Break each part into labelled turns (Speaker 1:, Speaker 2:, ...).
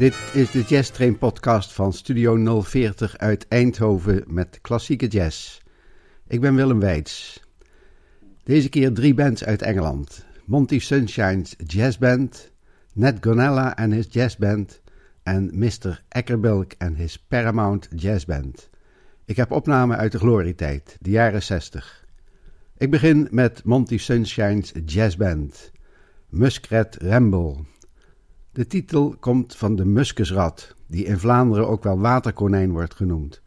Speaker 1: Dit is de Jazz Train podcast van Studio 040 uit Eindhoven met klassieke jazz. Ik ben Willem Weits. Deze keer drie bands uit Engeland. Monty Sunshine's Jazz Band, Ned Gonella en his Jazz Band en Mr. Eckerbilk en his Paramount Jazz Band. Ik heb opnamen uit de glorietijd, de jaren 60. Ik begin met Monty Sunshine's Jazz Band, Muskrat Ramble. De titel komt van de muskusrat, die in Vlaanderen ook wel waterkonijn wordt genoemd.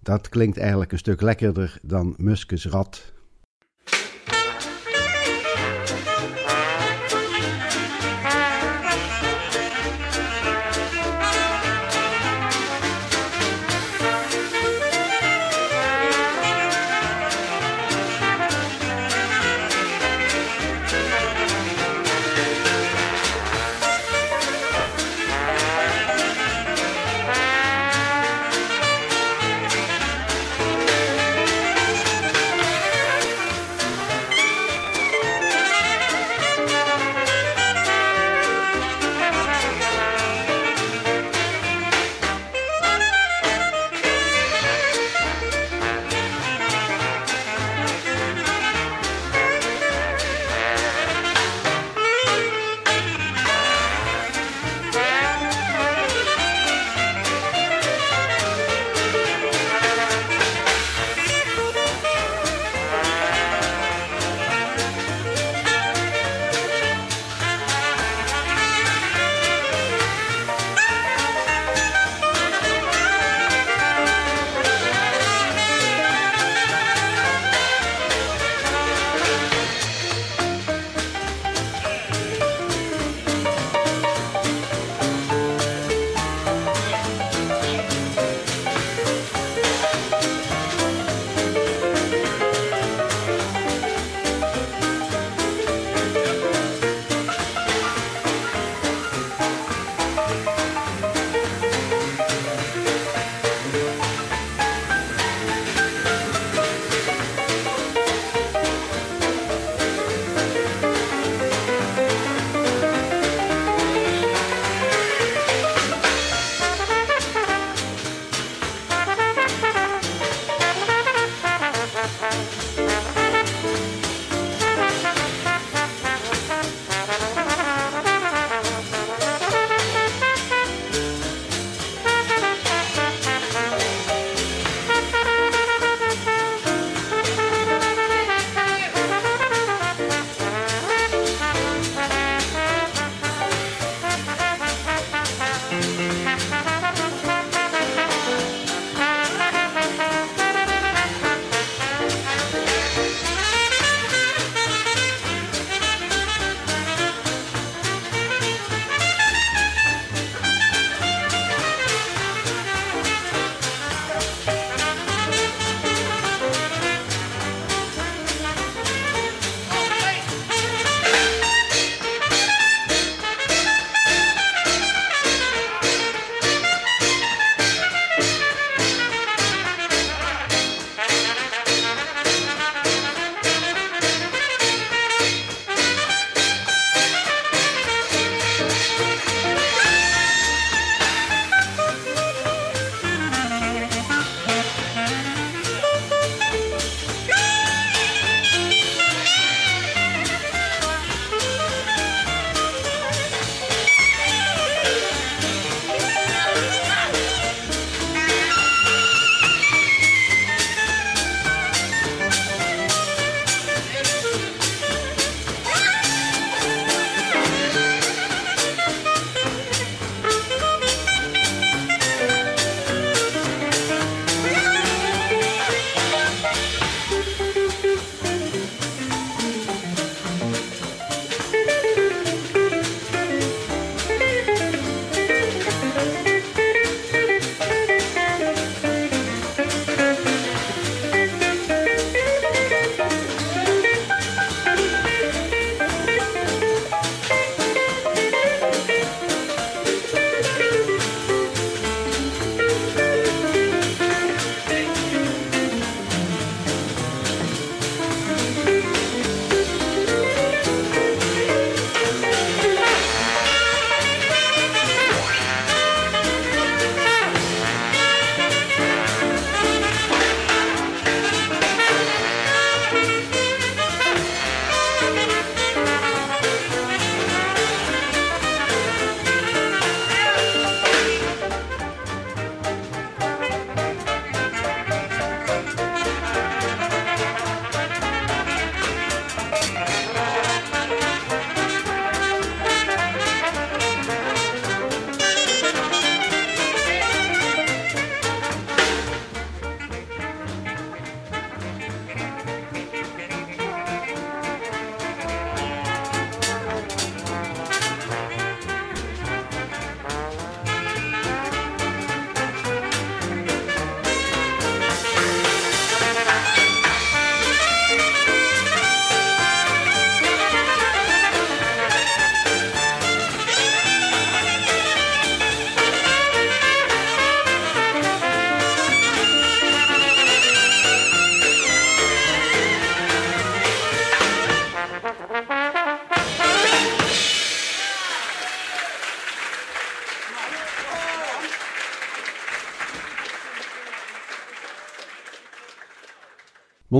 Speaker 1: Dat klinkt eigenlijk een stuk lekkerder dan muskusrat.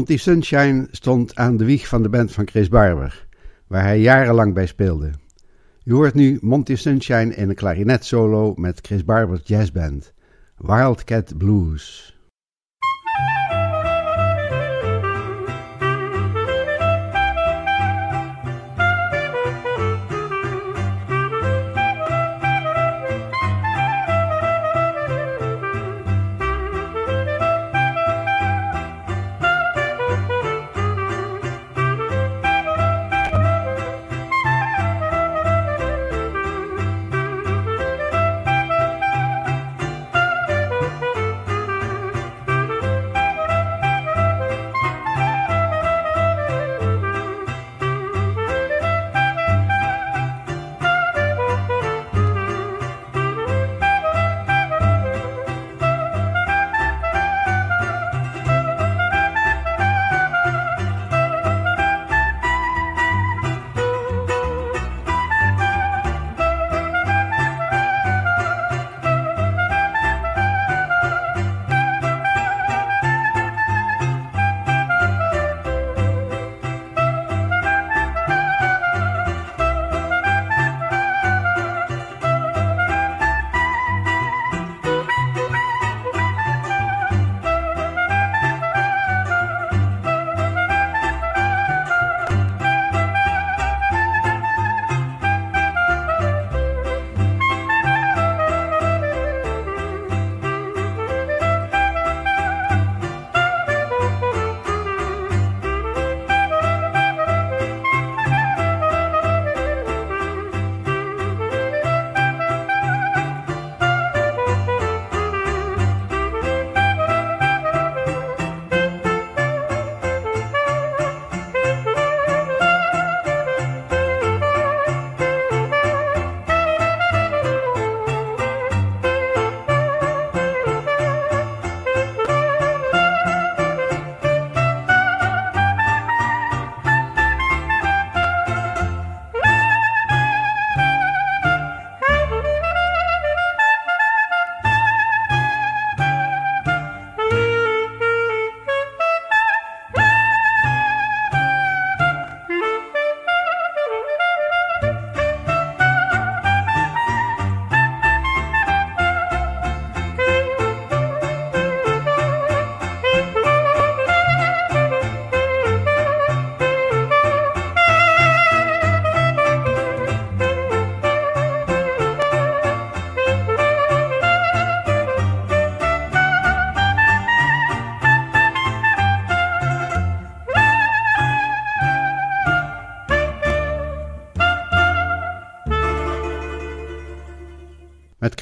Speaker 1: Monty Sunshine stond aan de wieg van de band van Chris Barber, waar hij jarenlang bij speelde. U hoort nu Monty Sunshine in een klarinetsolo met Chris Barber's jazzband, Wildcat Blues.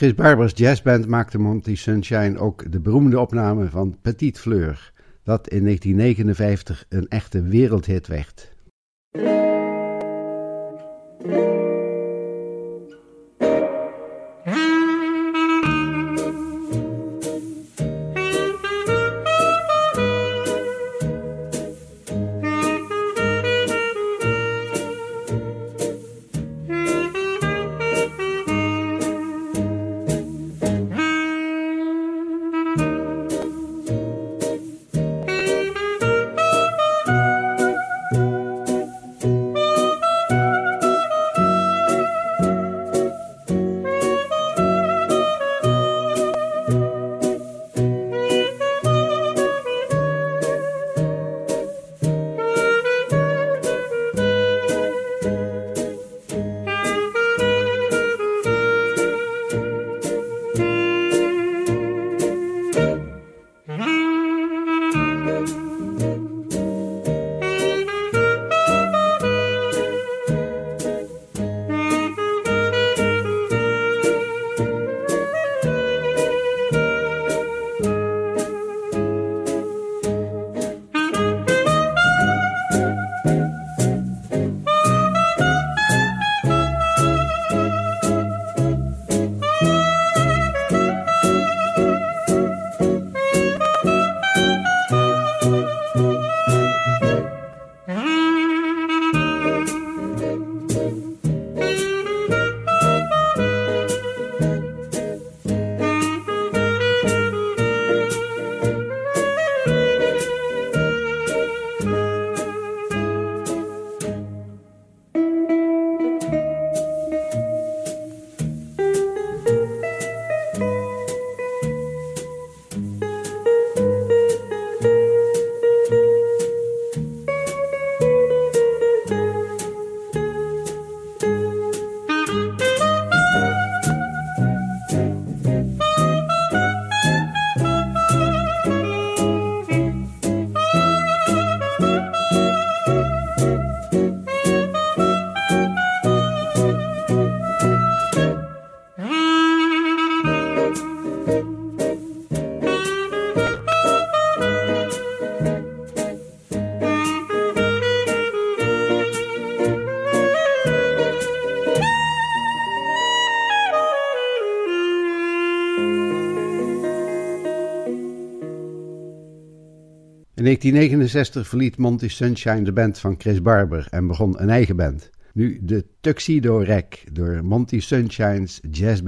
Speaker 1: Chris Barber's jazzband maakte Monty Sunshine ook de beroemde opname van Petit Fleur, dat in 1959 een echte wereldhit werd. 1969 verliet Monty Sunshine de band van Chris Barber en begon een eigen band. Nu de Tuxedo Rack door Monty Sunshine's Jazz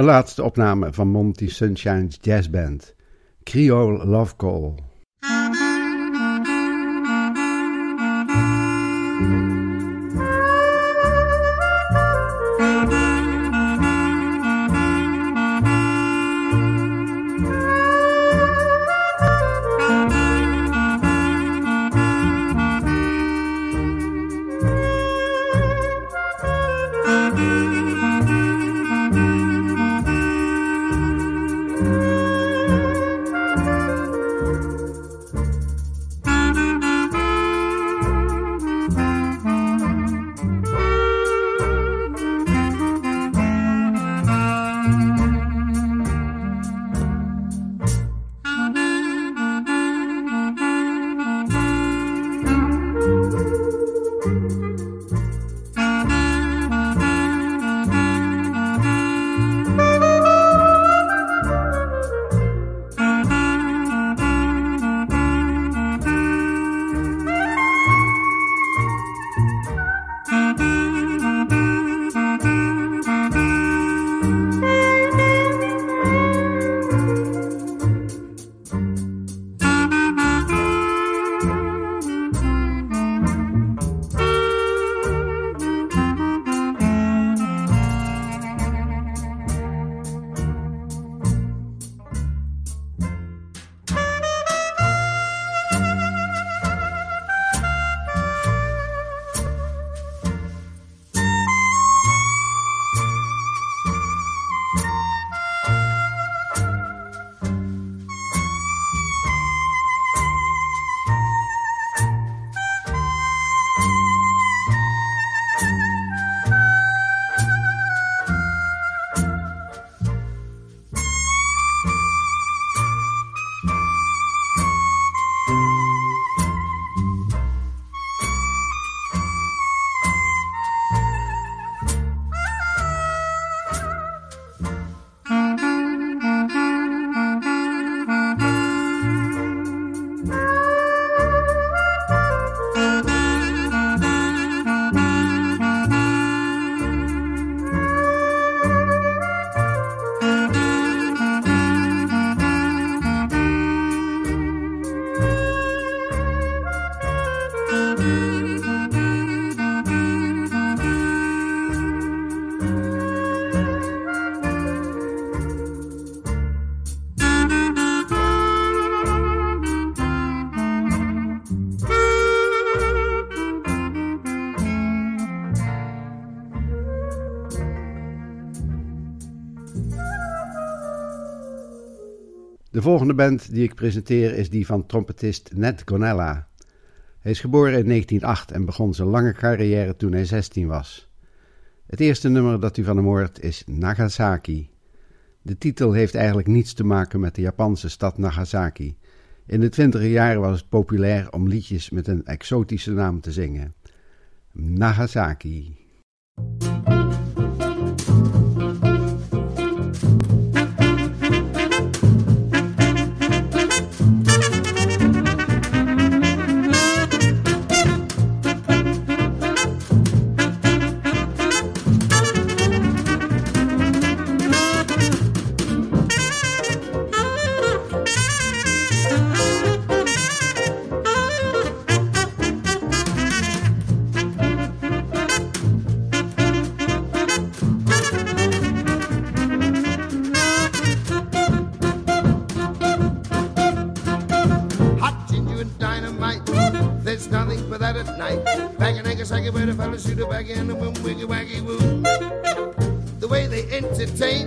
Speaker 1: Een laatste opname van Monty Sunshine's jazzband, Creole Love Call. Volgende band die ik presenteer is die van trompetist Ned Gonella. Hij is geboren in 1908 en begon zijn lange carrière toen hij 16 was. Het eerste nummer dat u van hem hoort is Nagasaki. De titel heeft eigenlijk niets te maken met de Japanse stad Nagasaki. In de twintiger jaren was het populair om liedjes met een exotische naam te zingen. Nagasaki.
Speaker 2: wacky, but a fella shoot a back and a boom, wiggy wacky, woo. The way they entertain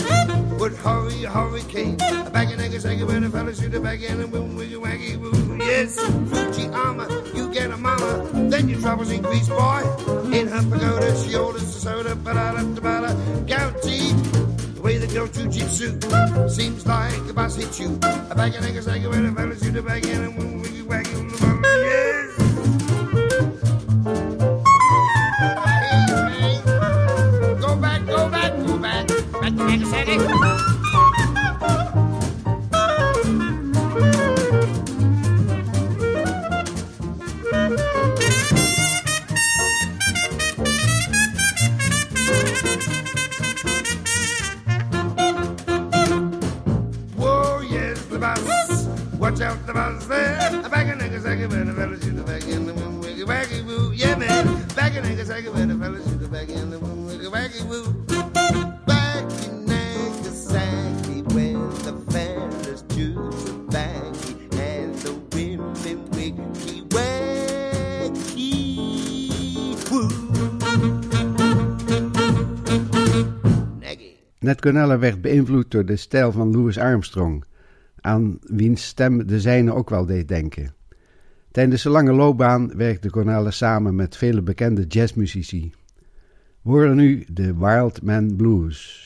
Speaker 2: would hurry a hurricane. A back and egg, a shaggy, where the fella shoot a back and a boom, wiggy wacky, woo. Yes, Gucci armor, you get a mama, then your troubles increase, boy. In her pagoda, she orders the soda, but I left the bala, the way the girl to jitsu. Seems like a boss hit you. A bag and egg, a sack, a fella shoot a bag and a
Speaker 1: Ned Gonella werd beïnvloed door de stijl van Louis Armstrong, aan wiens stem de zijne ook wel deed denken. Tijdens zijn lange loopbaan werkte Gonella samen met vele bekende jazzmuzici. We nu de Wild Man Blues.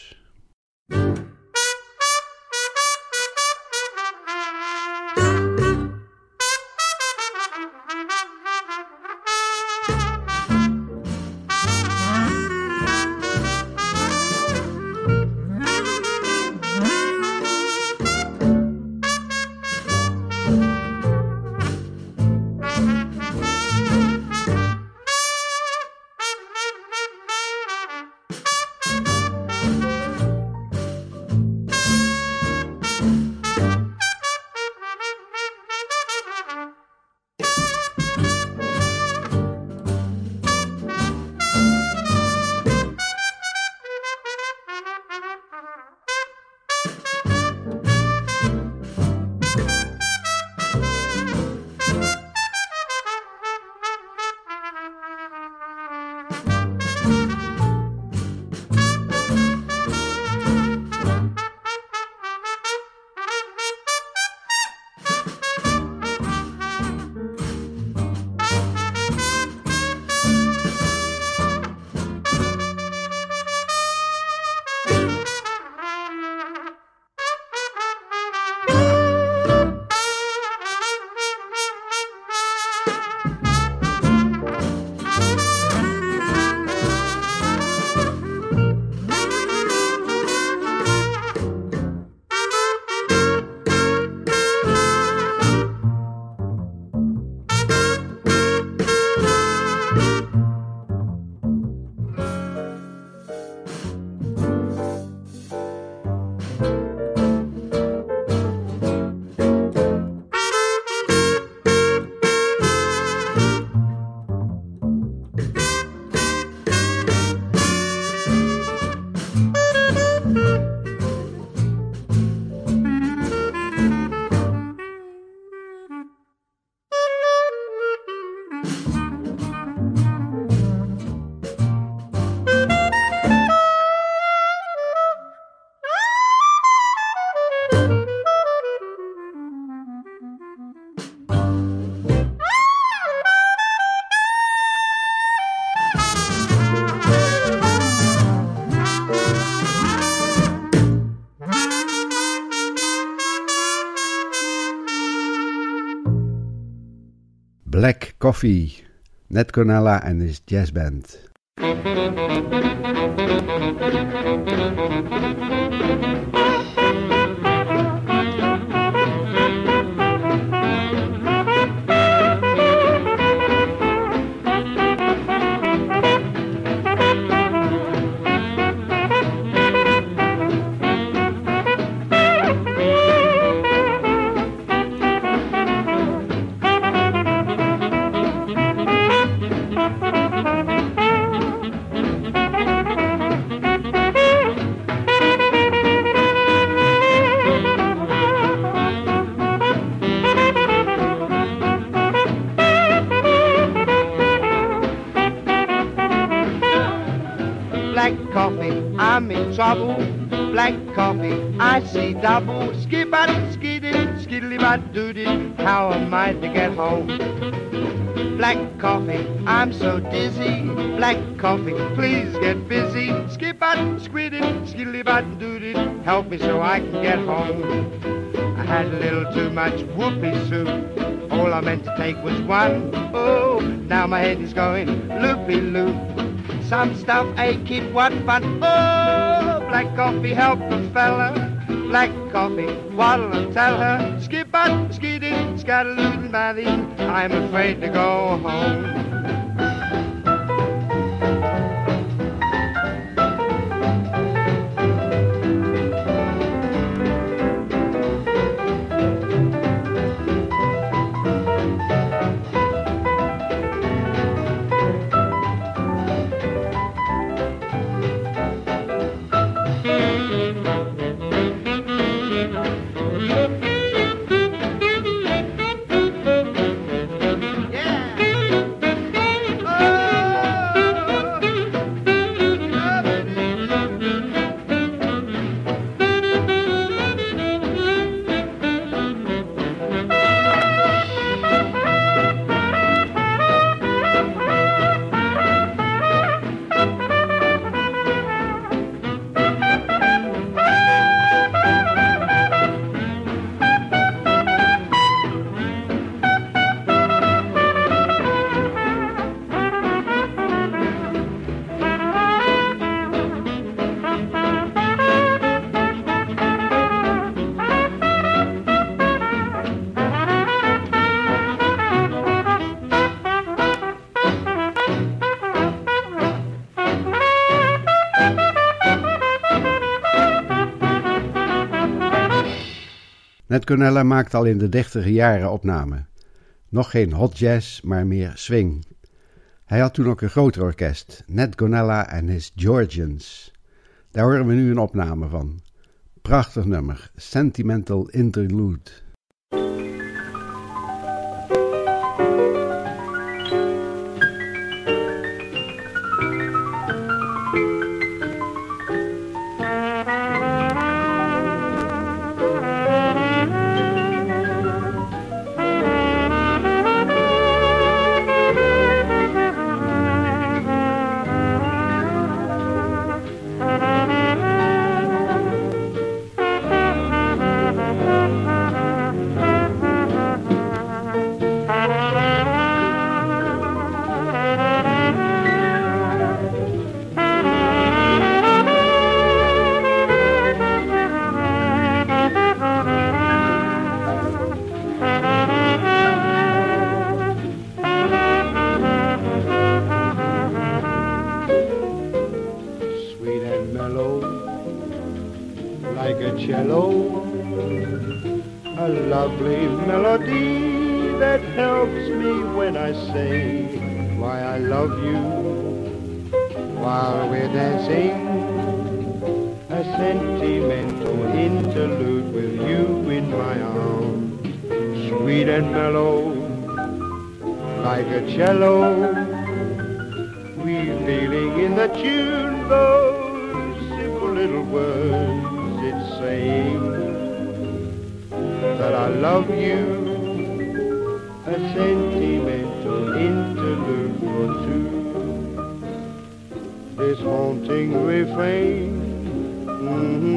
Speaker 1: Coffee, Ned Cornella en his jazz band.
Speaker 3: Trouble. Black coffee, I see double. Skibbat, skiddy, skiddly bat doody. How am I to get home? Black coffee, I'm so dizzy. Black coffee, please get busy. Skibbat, squiddy, skiddly bat doody. Help me so I can get home. I had a little too much whoopee soup. All I meant to take was one. Oh, now my head is going loopy loop. Some stuff ain't keep what fun. Oh, black coffee help a fella. Black coffee, what'll I tell her? Skip out, skiddy, scatterlootin' batty. I'm afraid to go home.
Speaker 1: Ned Cornella maakte al in de dertiger jaren opnamen. Nog geen hot jazz, maar meer swing. Hij had toen ook een groter orkest, Ned Cornella en his Georgians. Daar horen we nu een opname van. Prachtig nummer, Sentimental Interlude.
Speaker 3: This haunting refrain mm-hmm,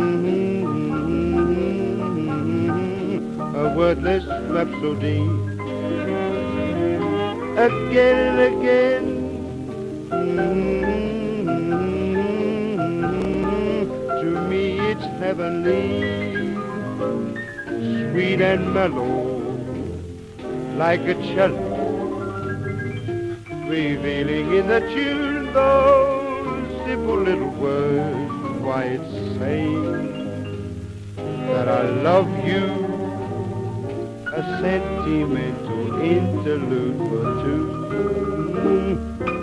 Speaker 3: a wordless rhapsody again and again. Mm-hmm. To me it's heavenly, sweet and mellow, like a cello, revealing in the tune those simple little words. Why it's saying that I love you, a sentimental interlude for two. Mm.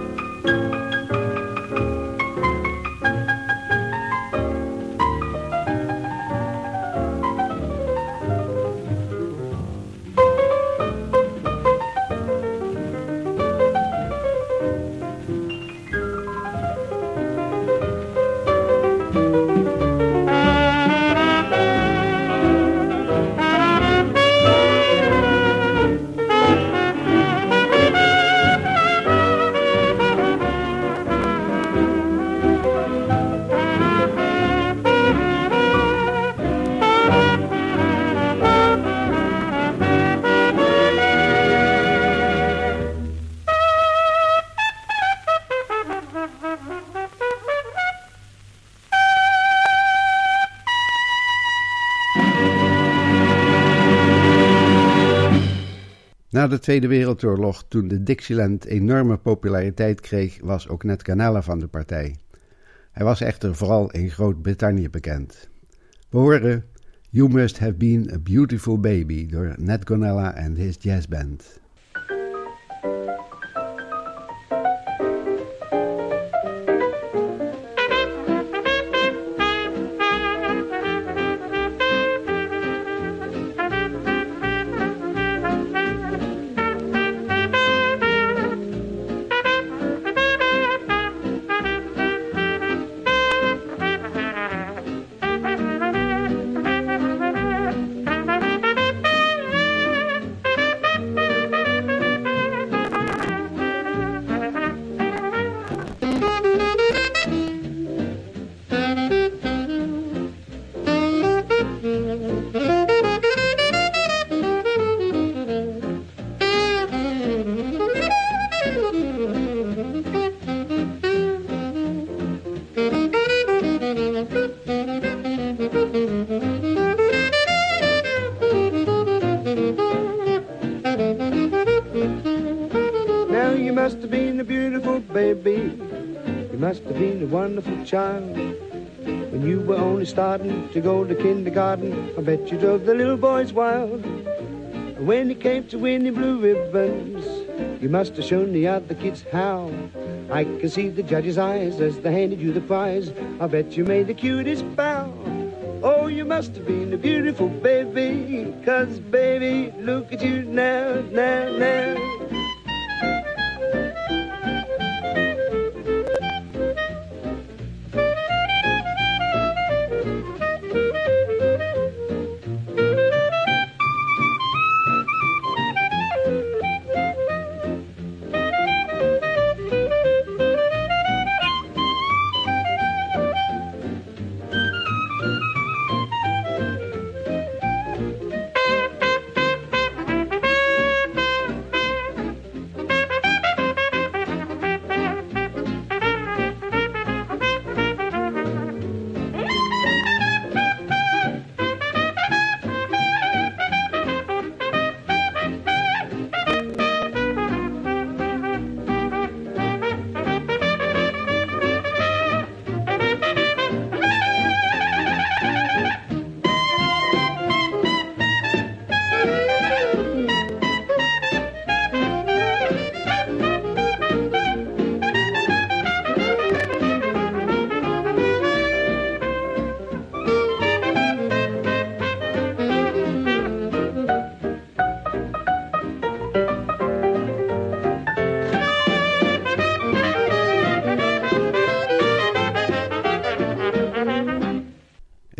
Speaker 1: Na de Tweede Wereldoorlog, toen de Dixieland enorme populariteit kreeg, was ook Ned Canella van de partij. Hij was echter vooral in Groot-Brittannië bekend. We horen You Must Have Been a Beautiful Baby door Ned Gonella en his jazz
Speaker 3: child. When you were only starting to go to kindergarten, I bet you drove the little boys wild. And when it came to winning blue ribbons, you must have shown the other kids how. I can see the judge's eyes as they handed you the prize. I bet you made the cutest bow. Oh, you must have been a beautiful baby. Cause, baby, look at you now, now.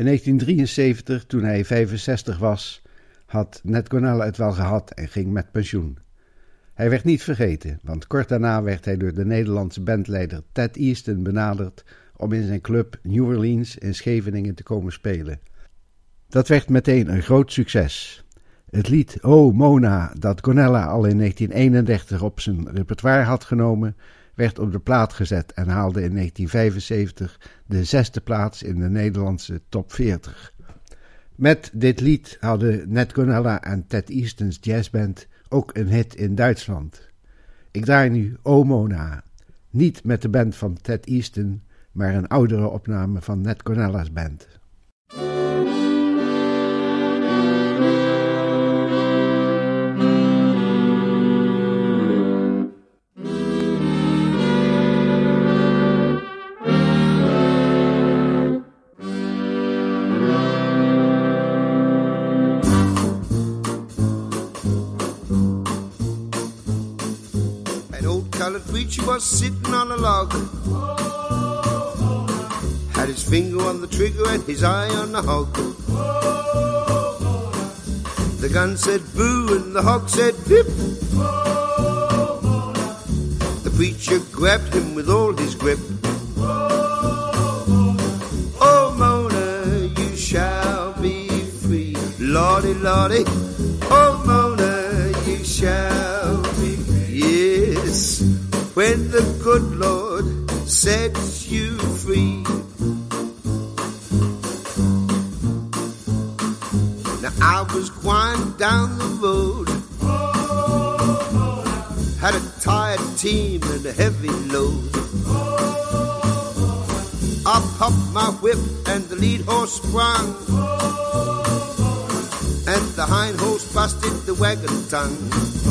Speaker 1: 1973, toen hij 65 was, had Ned Gonella het wel gehad en ging met pensioen. Hij werd niet vergeten, want kort daarna werd hij door de Nederlandse bandleider Ted Easton benaderd om in zijn club New Orleans in Scheveningen te komen spelen. Dat werd meteen een groot succes. Het lied Oh Mona, dat Gonella al in 1931 op zijn repertoire had genomen, werd op de plaat gezet en haalde in 1975 de zesde plaats in de Nederlandse top 40. Met dit lied hadden Ned Gonella en Ted Easton's jazzband ook een hit in Duitsland. Ik draai nu O Mona, niet met de band van Ted Easton, maar een oudere opname van Ned Gonella's band.
Speaker 2: Preacher was sitting on a log. Had his finger on the trigger and his eye on the hog. The gun said boo and the hog said pip. The preacher grabbed him with all his grip. Oh, Mona, you shall be free. Lordy, Lordy, the good Lord sets you free. Now I was going down the road, had a tired team and a heavy load. I popped my whip and the lead horse sprung, and the hind horse busted the wagon tongue.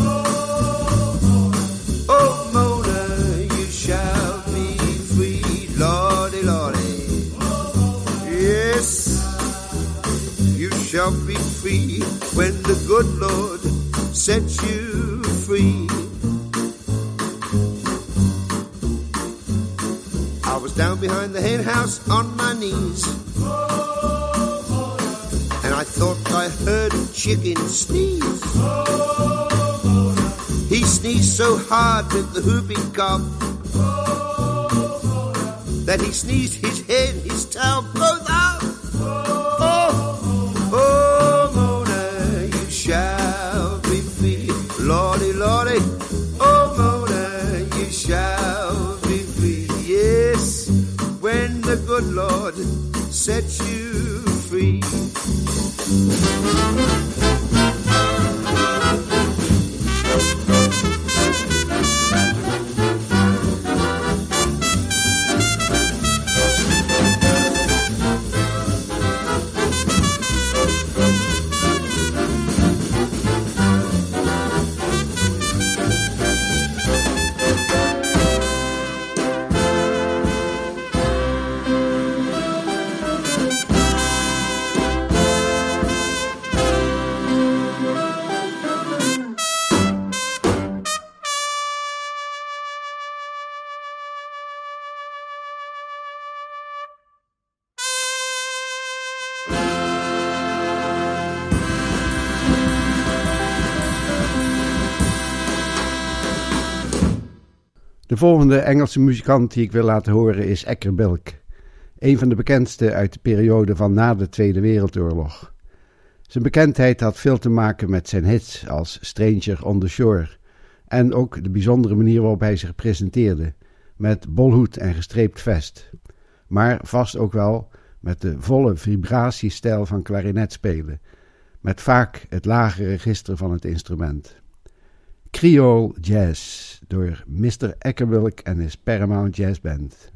Speaker 2: Hard with the whooping cough that he sneezed his head, his tail both out. Oh, oh, Mona, you shall be free. Lordy, Lordy, oh, Mona, you shall be free. Yes, when the good Lord sets you free.
Speaker 1: Volgende Engelse muzikant die ik wil laten horen is Ecker Bilk. Een van de bekendste uit de periode van na de Tweede Wereldoorlog. Zijn bekendheid had veel te maken met zijn hits als Stranger on the Shore en ook de bijzondere manier waarop hij zich presenteerde, met bolhoed en gestreept vest. Maar vast ook wel met de volle vibratiestijl van klarinetspelen, met vaak het lage register van het instrument. Creole Jazz door Mr. Eckerwilk en his Paramount Jazz Band.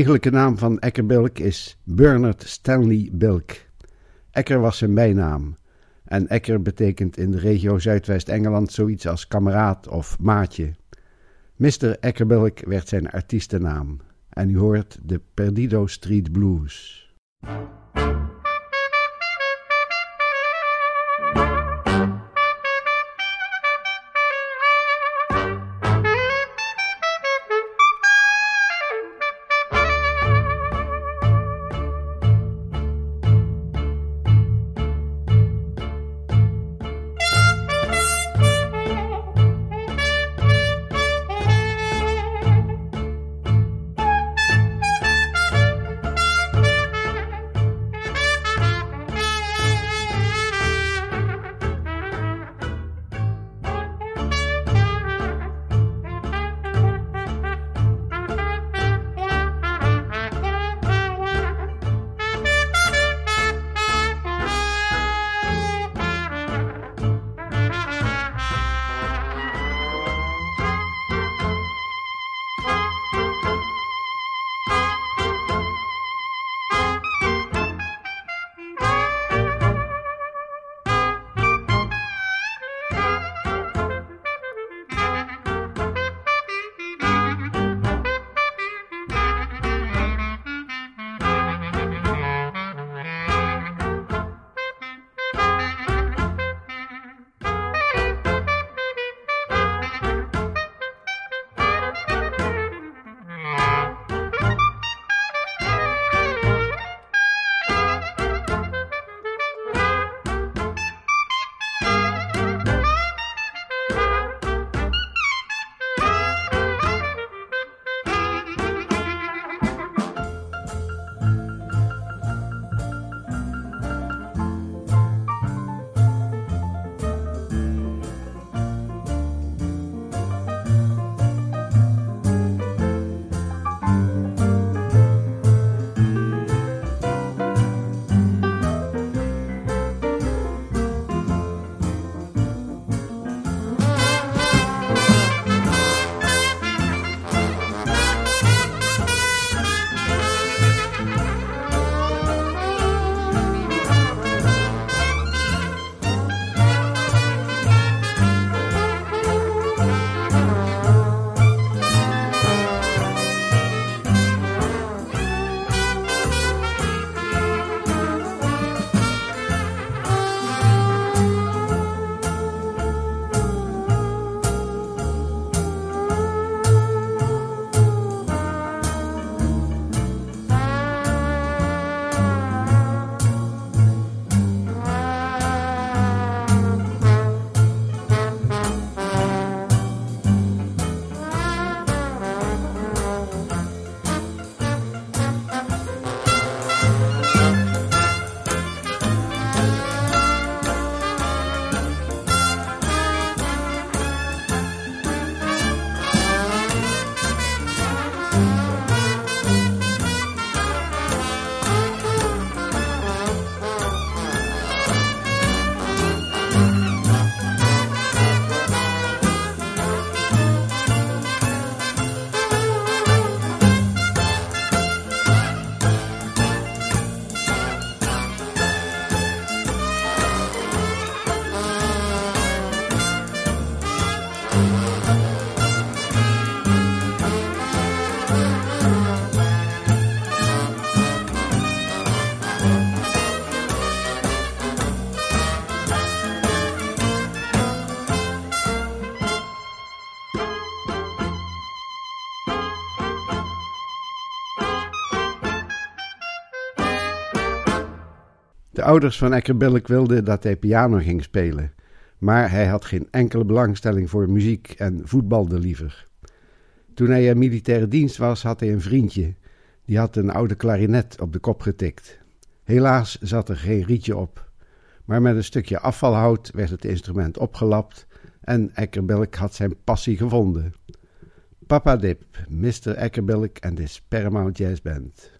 Speaker 1: Eigenlijke naam van Eckerbilk is Bernard Stanley Bilk. Ecker was zijn bijnaam. En Ecker betekent in de regio Zuidwest-Engeland zoiets als kameraad of maatje. Mr. Eckerbilk werd zijn artiestennaam. En u hoort de Perdido Street Blues. De ouders van Eckerbilk wilden dat hij piano ging spelen, maar hij had geen enkele belangstelling voor muziek en voetbalde liever. Toen hij in militaire dienst was, had hij een vriendje. Die had een oude klarinet op de kop getikt. Helaas zat er geen rietje op. Maar met een stukje afvalhout werd het instrument opgelapt en Eckerbilk had zijn passie gevonden. Papa Dip, Mr. Eckerbilk en de Paramount Jazz Band.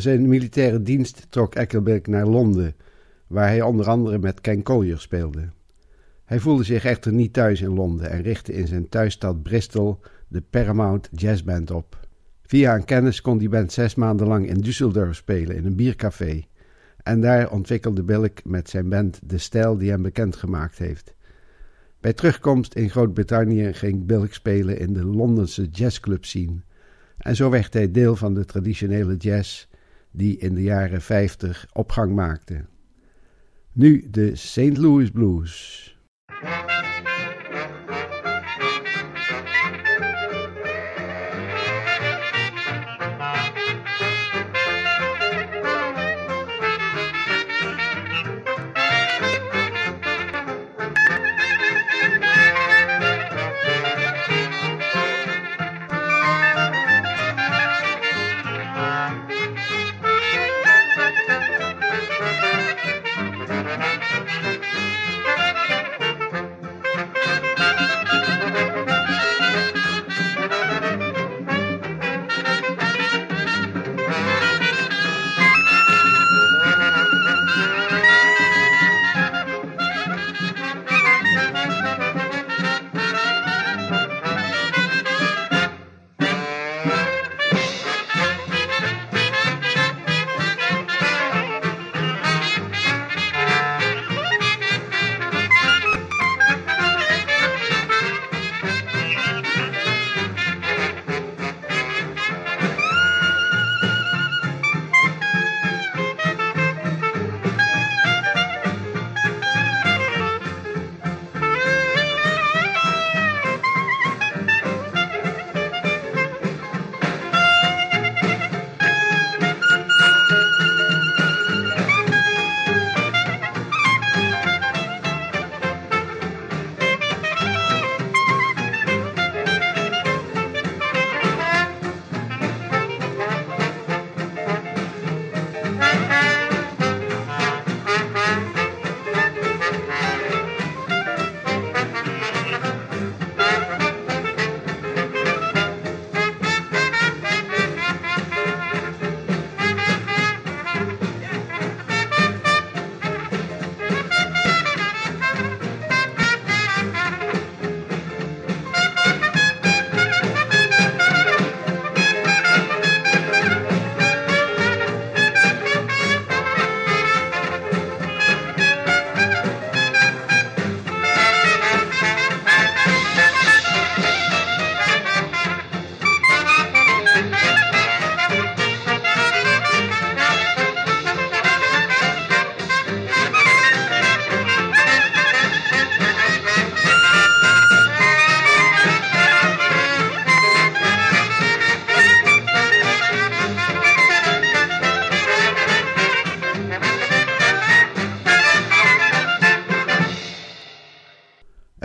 Speaker 1: Zijn militaire dienst trok Eckelberg naar Londen, waar hij onder andere met Ken Collier speelde. Hij voelde zich echter niet thuis in Londen en richtte in zijn thuisstad Bristol de Paramount Jazz Band op. Via een kennis kon die band zes maanden lang in Düsseldorf spelen in een biercafé. En daar ontwikkelde Bilk met zijn band de stijl die hem bekend gemaakt heeft. Bij terugkomst in Groot-Brittannië ging Bilk spelen in de Londense jazzclub scene. En zo werd hij deel van de traditionele jazz die in de jaren 50 opgang maakte. Nu de St. Louis Blues.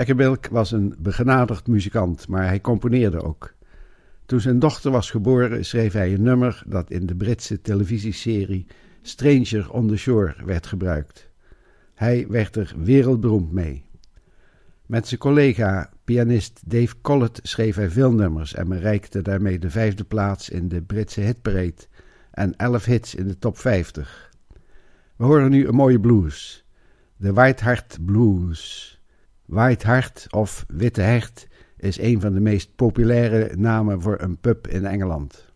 Speaker 1: Eckebilk was een begenadigd muzikant, maar hij componeerde ook. Toen zijn dochter was geboren, schreef hij een nummer dat in de Britse televisieserie Stranger on the Shore werd gebruikt. Hij werd er wereldberoemd mee. Met zijn collega, pianist Dave Collett, schreef hij veel nummers en bereikte daarmee de vijfde plaats in de Britse hitparade en elf hits in de top 50. We horen nu een mooie blues, de White Heart Blues. White Hart of Witte Hert is een van de meest populaire namen voor een pub in Engeland.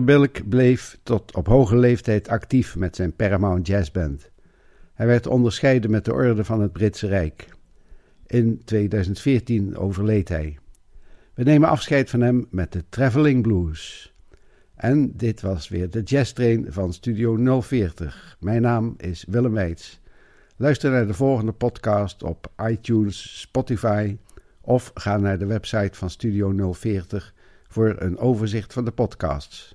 Speaker 1: Bilk bleef tot op hoge leeftijd actief met zijn Paramount Jazz Band. Hij werd onderscheiden met de Orde van het Britse Rijk. In 2014 overleed hij. We nemen afscheid van hem met de Traveling Blues. En dit was weer de Jazz Train van Studio 040. Mijn naam is Willem Weits. Luister naar de volgende podcast op iTunes, Spotify of ga naar de website van Studio 040 voor een overzicht van de podcasts.